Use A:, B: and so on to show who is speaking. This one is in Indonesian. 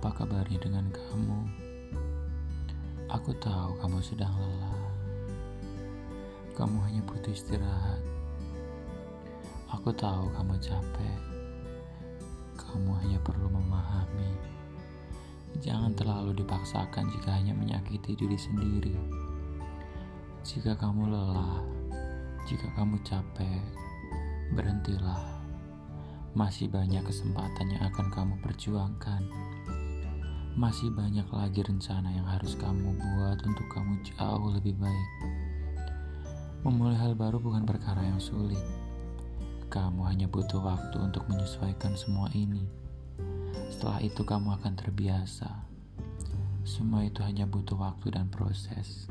A: Apa kabarnya dengan kamu? Aku tahu kamu sedang lelah. Kamu hanya butuh istirahat. Aku tahu kamu capek. Kamu hanya perlu memahami. Jangan terlalu dipaksakan jika hanya menyakiti diri sendiri. Jika kamu lelah, jika kamu capek, berhentilah masih banyak kesempatan yang akan kamu perjuangkan. Masih banyak lagi rencana yang harus kamu buat untuk kamu jauh lebih baik. Memulai hal baru bukan perkara yang sulit. Kamu hanya butuh waktu untuk menyesuaikan semua ini. Setelah itu, kamu akan terbiasa. Semua itu hanya butuh waktu dan proses.